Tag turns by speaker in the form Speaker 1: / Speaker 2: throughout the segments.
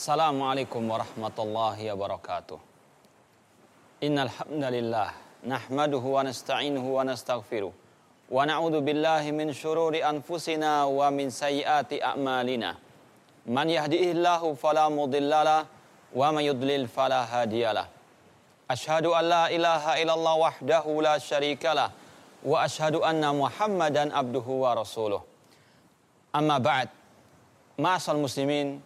Speaker 1: Assalamualaikum warahmatullahi wabarakatuh. Innal hamdalillah nahmaduhu wa nasta'inuhu wa nastaghfiruh wa na'udzu billahi min syururi anfusina wa min sayyiati a'malina. Man yahdihillahu fala mudhillalah wa man yudlil fala hadiyalah. Ashhadu an la ilaha illallah wahdahu la syarikalah wa ashhadu anna Muhammadan abduhu wa rasuluh. Amma ba'd. Ma'asal muslimin,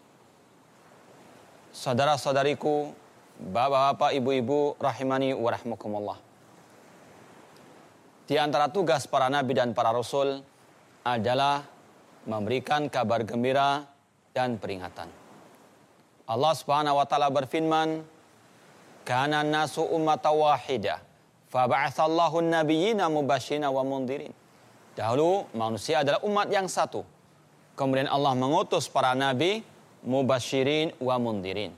Speaker 1: saudara-saudariku, bapak-bapak, ibu-ibu, rahimani wa. Di antara tugas para nabi dan para rasul adalah memberikan kabar gembira dan peringatan. Allah Subhanahu wa taala berfirman, "Kana nasu ummata wahida, faba'atsallahu an-nabiyyina mubasysyirin wa mundirin." Dahulu manusia adalah umat yang satu. Kemudian Allah mengutus para nabi mubasyirin wa mundirin.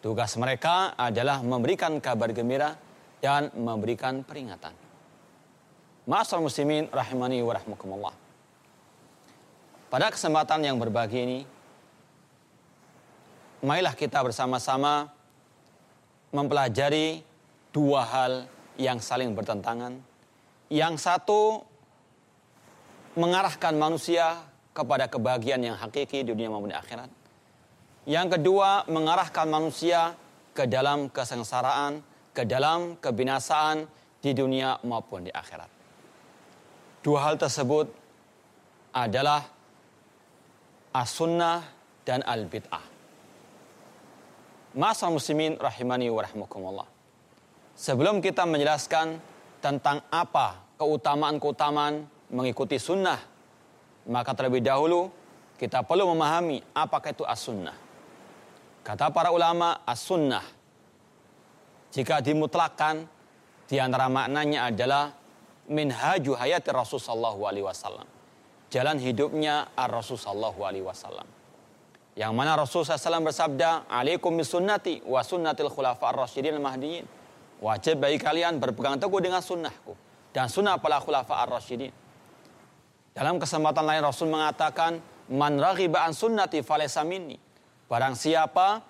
Speaker 1: Tugas mereka adalah memberikan kabar gembira dan memberikan peringatan. Ma'asal muslimin rahimani wa rahmukumullah. Pada kesempatan yang berbagi ini, marilah kita bersama-sama mempelajari dua hal yang saling bertentangan. Yang satu mengarahkan manusia kepada kebahagiaan yang hakiki di dunia maupun di akhirat. Yang kedua mengarahkan manusia ke dalam kesengsaraan, ke dalam kebinasaan di dunia maupun di akhirat. Dua hal tersebut adalah as-sunnah dan al-bid'ah. Masa muslimin rahimani wa rahmukumullah. Sebelum kita menjelaskan tentang apa keutamaan-keutamaan mengikuti sunnah, maka terlebih dahulu kita perlu memahami apakah itu as-sunnah. Kata para ulama, as-sunnah jika dimutlakan di antara maknanya adalah minhaju hayati Rasul sallallahu alaihi wasallam. Jalan hidupnya ar-Rasul sallallahu alaihi wasallam. Yang mana Rasul SAW bersabda, "Alaikum bisunnati wa sunnatil khulafa ar-rasyidin al-mahdiyyin." Wajib bagi kalian berpegang teguh dengan sunnahku dan sunnah para khulafa ar-rasyidin. Dalam kesempatan lain Rasul mengatakan, "Man raghiba an sunnati falaysa minni." Barang siapa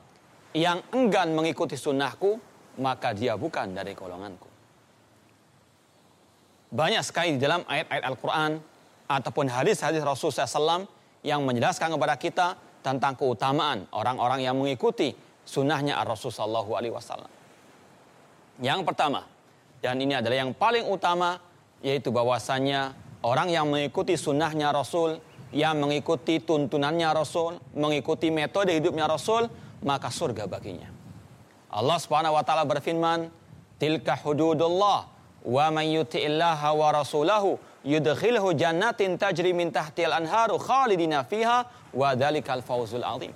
Speaker 1: yang enggan mengikuti sunnahku, maka dia bukan dari golonganku. Banyak sekali di dalam ayat-ayat Al-Quran ataupun hadis-hadis Rasulullah SAW yang menjelaskan kepada kita tentang keutamaan orang-orang yang mengikuti sunnahnya Rasul Wasallam. Yang pertama, dan ini adalah yang paling utama, yaitu bahwasannya orang yang mengikuti sunnahnya Rasul, yang mengikuti tuntunannya Rasul, mengikuti metode hidupnya Rasul, maka surga baginya. Allah Subhanahu wa taala berfirman, "Tilka hududullah wa man yuti'illaha wa rasulahu yudkhilhu jannatin tajri min tahtil anharu khalidina fiha wa dzalikal fawzul azim."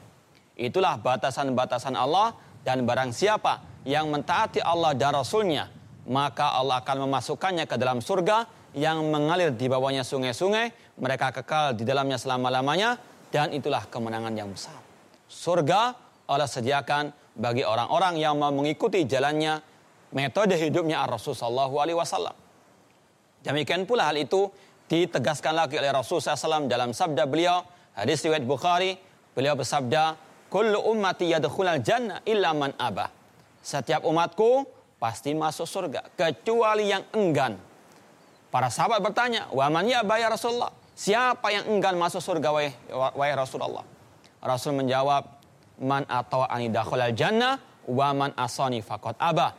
Speaker 1: Itulah batasan-batasan Allah dan barang siapa yang mentaati Allah dan Rasulnya, maka Allah akan memasukkannya ke dalam surga yang mengalir di bawahnya sungai-sungai, mereka kekal di dalamnya selama-lamanya, dan itulah kemenangan yang besar. Surga Allah sediakan bagi orang-orang yang mau mengikuti jalannya metode hidupnya Rasul Sallallahu Alaihi Wasallam. Demikian pula hal itu ditegaskan lagi oleh Rasul SAW dalam sabda beliau hadis riwayat Bukhari beliau bersabda kullu ummati yadkhulal jannah illa man abah setiap umatku pasti masuk surga kecuali yang enggan para sahabat bertanya wa man ya ya Rasulullah siapa yang enggan masuk surga wahai, Rasulullah? Rasul menjawab man atau ani dakhulal jannah wa man asani faqad aba.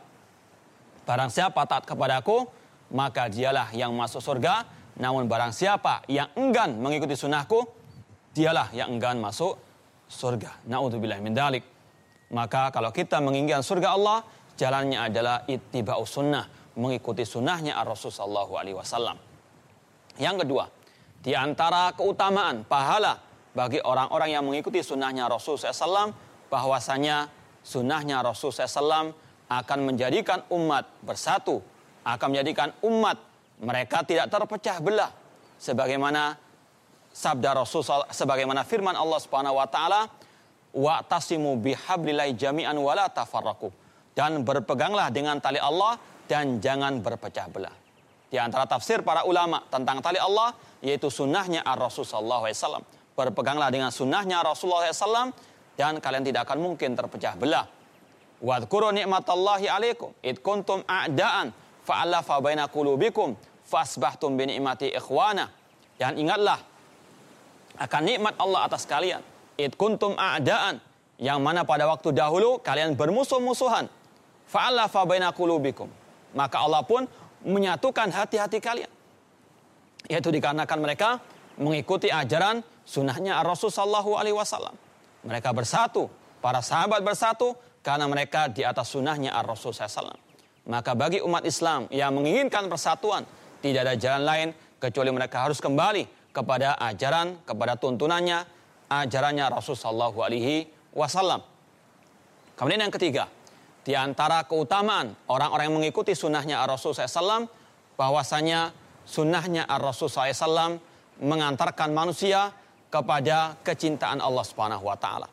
Speaker 1: Barang siapa taat kepadaku maka dialah yang masuk surga. Namun barang siapa yang enggan mengikuti sunnahku dialah yang enggan masuk surga. Naudzubillah min dalik. Maka kalau kita menginginkan surga Allah jalannya adalah ittiba'us sunnah mengikuti sunnahnya Rasul Sallallahu Alaihi Wasallam. Yang kedua, di antara keutamaan pahala bagi orang-orang yang mengikuti sunnahnya Rasul SAW, bahwasanya sunnahnya Rasul SAW akan menjadikan umat bersatu, akan menjadikan umat mereka tidak terpecah belah, sebagaimana sabda Rasul sebagaimana firman Allah Subhanahu wa taala wa tasimu jami'an dan berpeganglah dengan tali Allah dan jangan berpecah belah. Di antara tafsir para ulama tentang tali Allah yaitu sunnahnya Rasul Sallallahu Alaihi Wasallam. Berpeganglah dengan sunnahnya Rasulullah SAW dan kalian tidak akan mungkin terpecah belah. Wadhkuru ni'matallahi alaikum id kuntum a'daan fa'alafa baina qulubikum fasbahtum bi ni'mati ikhwana. Dan ingatlah akan nikmat Allah atas kalian. Id kuntum a'daan yang mana pada waktu dahulu kalian bermusuh-musuhan. Fa'alafa baina qulubikum. Maka Allah pun menyatukan hati-hati kalian. Yaitu dikarenakan mereka mengikuti ajaran sunnahnya Rasul Wasallam. Mereka bersatu, para sahabat bersatu karena mereka di atas sunnahnya Rasul SAW. Maka bagi umat Islam yang menginginkan persatuan, tidak ada jalan lain kecuali mereka harus kembali kepada ajaran, kepada tuntunannya, ajarannya Rasul Wasallam. Kemudian yang ketiga, di antara keutamaan orang-orang yang mengikuti sunnahnya Rasul SAW, bahwasanya sunnahnya Rasul SAW mengantarkan manusia kepada kecintaan Allah Subhanahu wa taala.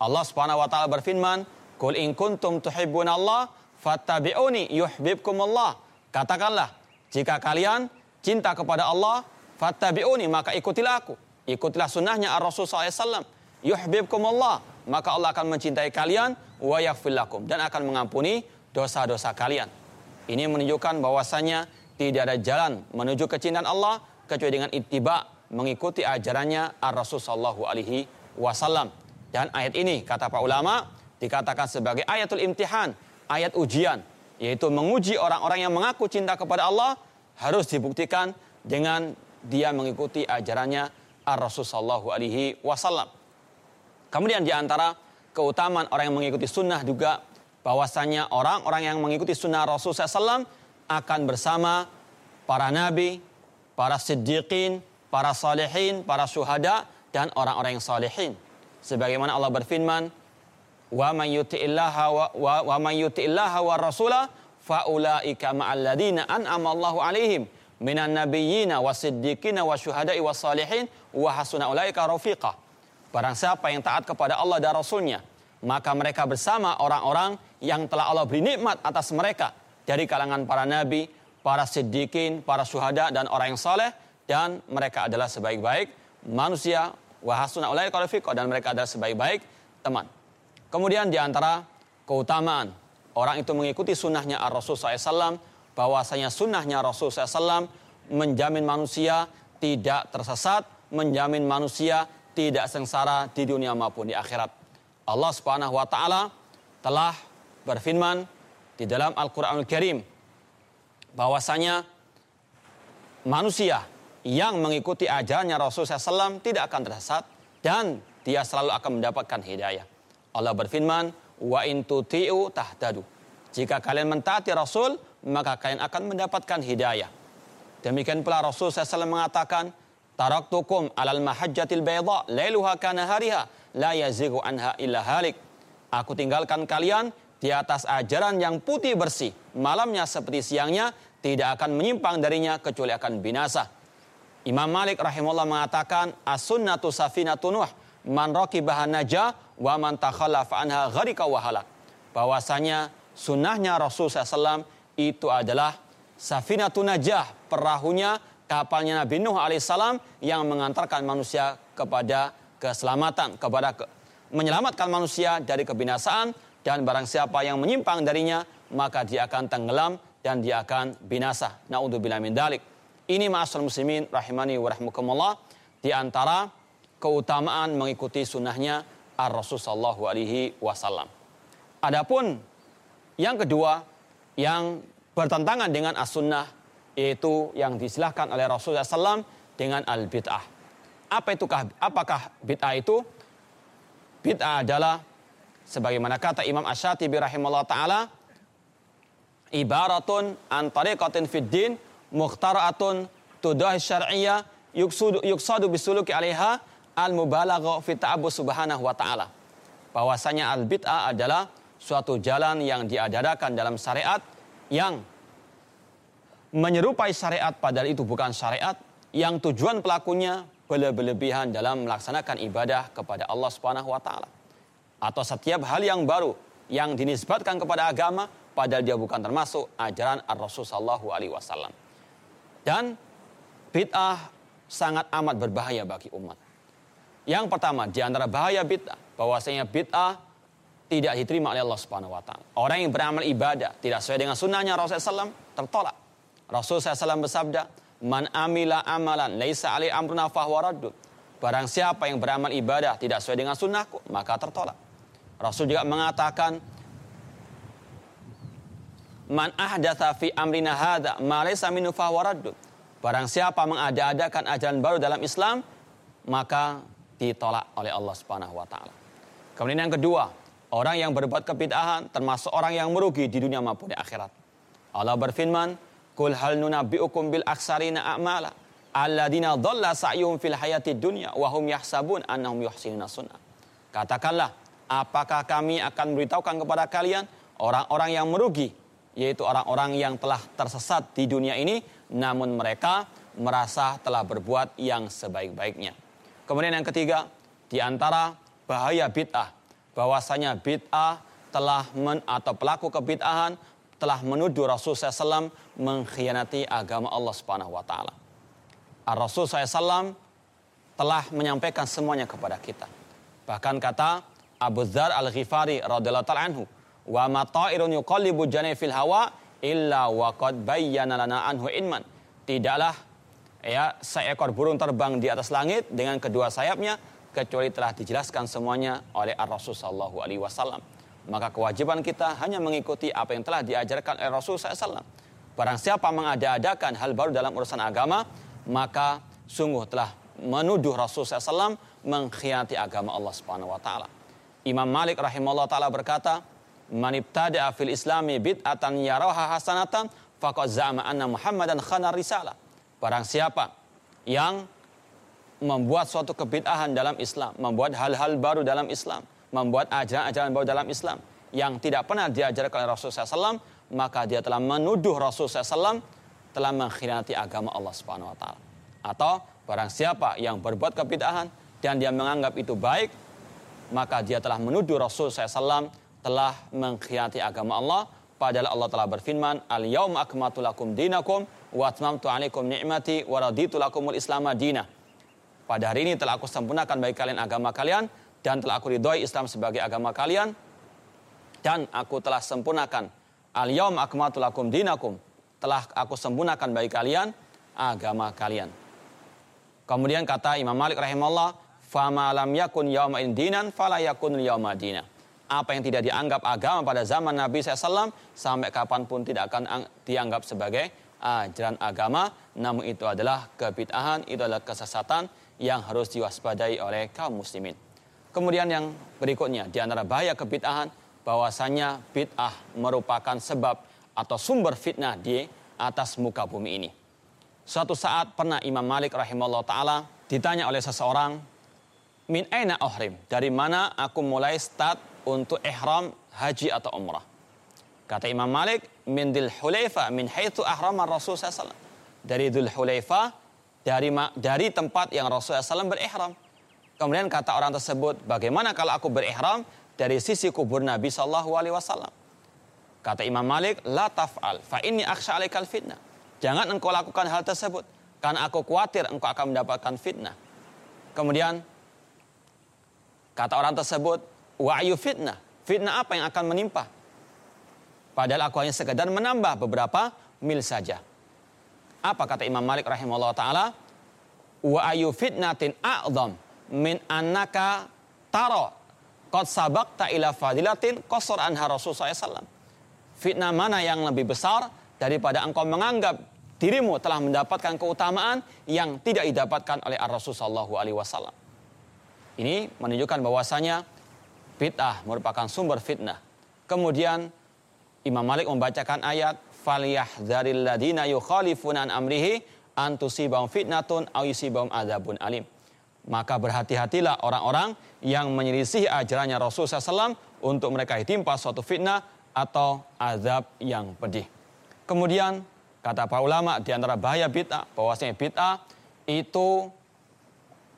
Speaker 1: Allah Subhanahu wa taala berfirman, "Qul in kuntum tuhibbunallah fattabi'uni yuhibbukumullah." Katakanlah, jika kalian cinta kepada Allah, fattabi'uni maka ikutilah aku. Ikutilah sunnahnya Ar-Rasul SAW. Yuhibbukumullah, maka Allah akan mencintai kalian wa yaghfir lakum dan akan mengampuni dosa-dosa kalian. Ini menunjukkan bahwasanya tidak ada jalan menuju kecintaan Allah kecuali dengan ittiba mengikuti ajarannya Ar-Rasul sallallahu alaihi wasallam. Dan ayat ini kata para ulama dikatakan sebagai ayatul imtihan, ayat ujian, yaitu menguji orang-orang yang mengaku cinta kepada Allah harus dibuktikan dengan dia mengikuti ajarannya Ar-Rasul sallallahu alaihi wasallam. Kemudian di antara keutamaan orang yang mengikuti sunnah juga bahwasanya orang-orang yang mengikuti sunnah Rasul SAW akan bersama para nabi, para siddiqin, para salihin, para syuhada, dan orang-orang yang salihin. Sebagaimana Allah berfirman, wa man yuti'illaha wa, wa, wa man yuti'illaha wa rasula faulaika ma'al ladina an'ama Allahu alaihim minan nabiyyina wasiddiqina wasyuhada'i wassalihin wa hasuna ulaika rafiqah. Barang siapa yang taat kepada Allah dan Rasulnya, maka mereka bersama orang-orang yang telah Allah beri nikmat atas mereka dari kalangan para nabi, para siddiqin, para syuhada dan orang yang saleh dan mereka adalah sebaik-baik manusia wahasuna ulai dan mereka adalah sebaik-baik teman. Kemudian di antara keutamaan orang itu mengikuti sunnahnya Ar-Rasul SAW bahwasanya sunnahnya Rasul SAW menjamin manusia tidak tersesat, menjamin manusia tidak sengsara di dunia maupun di akhirat. Allah Subhanahu wa taala telah berfirman di dalam Al-Qur'anul Karim bahwasanya manusia yang mengikuti ajarannya Rasul SAW tidak akan tersesat dan dia selalu akan mendapatkan hidayah. Allah berfirman, "Wa in tuti'u tahtadu." Jika kalian mentaati Rasul, maka kalian akan mendapatkan hidayah. Demikian pula Rasul SAW mengatakan, Taraktukum alal mahajjatil bayda, lailuha kana hariha, la yazigu anha illa halik. Aku tinggalkan kalian di atas ajaran yang putih bersih. Malamnya seperti siangnya, tidak akan menyimpang darinya kecuali akan binasa. Imam Malik rahimahullah mengatakan, As-sunnatu safinatu nuh, man raqibaha najah, wa man takhallaf anha gharika wa halak. Bahwasanya sunnahnya Rasul SAW itu adalah Safinatun Najah, perahunya kapalnya Nabi Nuh alaihissalam yang mengantarkan manusia kepada keselamatan, kepada ke, menyelamatkan manusia dari kebinasaan dan barang siapa yang menyimpang darinya maka dia akan tenggelam dan dia akan binasa. Naudzubillah min dalik. Ini ma'asal muslimin rahimani wa rahmukumullah di antara keutamaan mengikuti sunnahnya Ar-Rasul sallallahu alaihi wasallam. Adapun yang kedua yang bertentangan dengan as-sunnah yaitu yang disilahkan oleh Rasulullah SAW dengan al-bid'ah. Apa itukah, apakah bid'ah itu? Bid'ah adalah sebagaimana kata Imam Ash-Shatibi rahimahullah ta'ala ibaratun an tariqatin fid din mukhtara'atun tudah syar'iyyah yuksadu, yuksadu bisuluki alaiha al mubalagha fi ta'abbus subhanahu wa ta'ala. Bahwasanya al-bid'ah adalah suatu jalan yang diadakan dalam syariat yang menyerupai syariat padahal itu bukan syariat yang tujuan pelakunya berlebihan dalam melaksanakan ibadah kepada Allah Subhanahu wa taala. Atau setiap hal yang baru yang dinisbatkan kepada agama padahal dia bukan termasuk ajaran Ar-Rasul sallallahu alaihi wasallam. Dan bid'ah sangat amat berbahaya bagi umat. Yang pertama, di antara bahaya bid'ah, bahwasanya bid'ah tidak diterima oleh Allah Subhanahu wa taala. Orang yang beramal ibadah tidak sesuai dengan sunnahnya Rasulullah SAW tertolak. Rasulullah SAW bersabda, "Man amila amalan laisa ali amruna fahuwa raddud." Barang siapa yang beramal ibadah tidak sesuai dengan sunnahku, maka tertolak. Rasul juga mengatakan, "Man ahdatha fi amrina hadza ma laysa minhu fahuwa raddud." Barang siapa mengada-adakan ajaran baru dalam Islam, maka ditolak oleh Allah Subhanahu wa taala. Kemudian yang kedua, orang yang berbuat kebid'ahan termasuk orang yang merugi di dunia maupun di akhirat. Allah berfirman, "Qul hal nunabbi'ukum bil aksarina a'mala alladzina dhalla sa'yuhum fil hayati dunya wa hum yahsabun annahum yuhsinuna sunnah." Katakanlah, apakah kami akan memberitahukan kepada kalian orang-orang yang merugi, yaitu orang-orang yang telah tersesat di dunia ini namun mereka merasa telah berbuat yang sebaik-baiknya. Kemudian yang ketiga, di antara bahaya bid'ah, bahwasanya bid'ah telah men, atau pelaku kebid'ahan telah menuduh Rasul SAW mengkhianati agama Allah Subhanahu wa taala. Rasul SAW telah menyampaikan semuanya kepada kita. Bahkan kata Abu Dzar Al-Ghifari radhiyallahu taala anhu, "Wa ma ta'irun yuqallibu fil hawa illa waqad bayyana lana anhu inman. Tidaklah ya seekor burung terbang di atas langit dengan kedua sayapnya kecuali telah dijelaskan semuanya oleh Ar-Rasul sallallahu alaihi wasallam. Maka kewajiban kita hanya mengikuti apa yang telah diajarkan oleh Rasul SAW. Barang siapa mengada-adakan hal baru dalam urusan agama, maka sungguh telah menuduh Rasul SAW mengkhianati agama Allah Subhanahu wa taala. Imam Malik rahimahullah taala berkata, man ibtada'a fil islami bid'atan yaraha hasanatan faqad za'ama anna Muhammadan khana risalah. Barang siapa yang membuat suatu kebid'ahan dalam Islam, membuat hal-hal baru dalam Islam, membuat ajaran-ajaran baru dalam Islam yang tidak pernah diajarkan oleh Rasulullah SAW, maka dia telah menuduh Rasulullah SAW telah mengkhianati agama Allah Subhanahu wa taala. Atau barang siapa yang berbuat kebid'ahan dan dia menganggap itu baik, maka dia telah menuduh Rasulullah SAW telah mengkhianati agama Allah padahal Allah telah berfirman al yaum akmatu lakum dinakum wa atmamtu alaikum ni'mati wa raditu lakumul islam pada hari ini telah aku sempurnakan bagi kalian agama kalian dan telah aku ridhoi Islam sebagai agama kalian. Dan aku telah sempurnakan. Al yaum akmatu lakum dinakum. Telah aku sempurnakan bagi kalian agama kalian. Kemudian kata Imam Malik rahimahullah fama lam yakun yauma dinan fala yakun yauma dinah apa yang tidak dianggap agama pada zaman Nabi SAW sampai kapan pun tidak akan dianggap sebagai ajaran agama. Namun itu adalah kebid'ahan, itu adalah kesesatan yang harus diwaspadai oleh kaum muslimin. Kemudian yang berikutnya, di antara bahaya kebid'ahan, bahwasanya bid'ah merupakan sebab atau sumber fitnah di atas muka bumi ini. Suatu saat pernah Imam Malik rahimahullah ta'ala ditanya oleh seseorang, Min aina ohrim? Dari mana aku mulai start untuk ihram haji atau umrah. Kata Imam Malik, min dil hulaifa min haitsu ahrama Rasul SAW. Dari dul hulaifa, dari dari tempat yang Rasul SAW berihram. Kemudian kata orang tersebut, bagaimana kalau aku berihram dari sisi kubur Nabi Shallallahu Alaihi Wasallam? Kata Imam Malik, la taf'al, fa ini aksha alaikal fitnah. Jangan engkau lakukan hal tersebut, karena aku khawatir engkau akan mendapatkan fitnah. Kemudian kata orang tersebut, wa'yu fitnah. Fitnah apa yang akan menimpa? Padahal aku hanya sekedar menambah beberapa mil saja. Apa kata Imam Malik rahimahullah ta'ala? Wa'yu fitnatin a'zam min annaka taro qad sabaqta ila fadilatin qasar anha Rasulullah SAW. Fitnah mana yang lebih besar daripada engkau menganggap dirimu telah mendapatkan keutamaan yang tidak didapatkan oleh Rasul Sallallahu Alaihi Wasallam. Ini menunjukkan bahwasanya bid'ah merupakan sumber fitnah. Kemudian Imam Malik membacakan ayat falyahdzaril ladina yukhalifuna an amrihi an tusibahum fitnatun aw yusibahum adzabun alim. Maka berhati-hatilah orang-orang yang menyelisih ajarannya Rasul SAW untuk mereka ditimpa suatu fitnah atau azab yang pedih. Kemudian kata para ulama di antara bahaya bid'ah bahwasanya bid'ah itu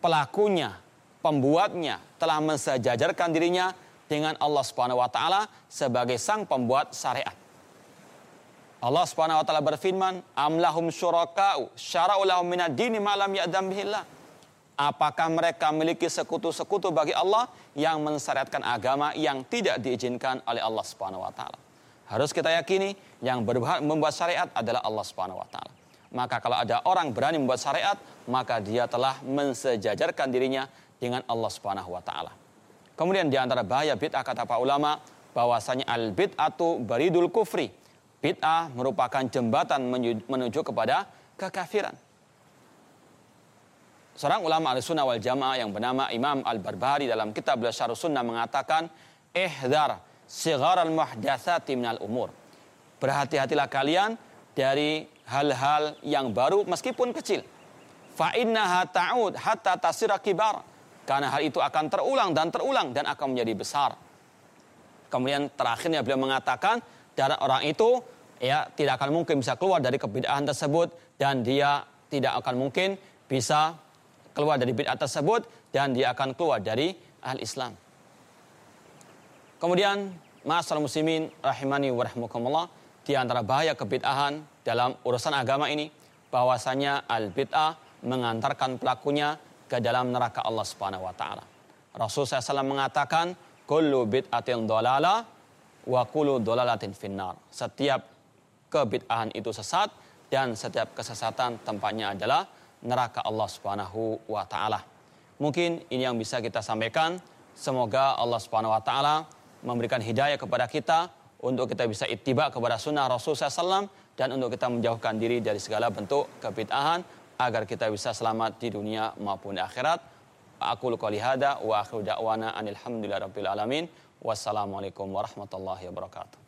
Speaker 1: pelakunya, pembuatnya telah mensejajarkan dirinya dengan Allah Subhanahu wa taala sebagai sang pembuat syariat. Allah Subhanahu wa taala berfirman, "Am lahum syuraka'u syara'u lahum minad dini ma lam ya'dam bihillah." Apakah mereka memiliki sekutu-sekutu bagi Allah yang mensyariatkan agama yang tidak diizinkan oleh Allah Subhanahu wa taala? Harus kita yakini yang berhak membuat syariat adalah Allah Subhanahu wa taala. Maka kalau ada orang berani membuat syariat, maka dia telah mensejajarkan dirinya dengan Allah Subhanahu wa taala. Kemudian di antara bahaya bid'ah kata para ulama bahwasanya al bid'atu baridul kufri. Bid'ah merupakan jembatan menuju kepada kekafiran. Seorang ulama al-sunnah wal jamaah yang bernama Imam al-Barbari dalam kitab Syarh Sunnah mengatakan, Ihdar sigar al-muhdathati minal umur. Berhati-hatilah kalian dari hal-hal yang baru meskipun kecil. Fa innaha ta'ud hatta tasira kibar. Karena hal itu akan terulang dan terulang dan akan menjadi besar. Kemudian terakhirnya beliau mengatakan, dan orang itu ya tidak akan mungkin bisa keluar dari kebidaan tersebut dan dia tidak akan mungkin bisa keluar dari bid'ah tersebut dan dia akan keluar dari ahli Islam. Kemudian, masalah muslimin rahimani wa rahmukumullah, di antara bahaya kebid'ahan dalam urusan agama ini, bahwasanya al-bid'ah mengantarkan pelakunya ke dalam neraka Allah Subhanahu wa taala. Rasul SAW mengatakan, "Kullu bid'atin dolala wa kullu dolalatin finnar." Setiap kebid'ahan itu sesat dan setiap kesesatan tempatnya adalah neraka Allah Subhanahu wa taala. Mungkin ini yang bisa kita sampaikan. Semoga Allah Subhanahu wa taala memberikan hidayah kepada kita untuk kita bisa ittiba kepada sunnah Rasul SAW dan untuk kita menjauhkan diri dari segala bentuk kebid'ahan agar kita bisa selamat di dunia maupun di akhirat. Aku qouli hada wa akhiru da'wana anil alamin. Wassalamualaikum warahmatullahi wabarakatuh.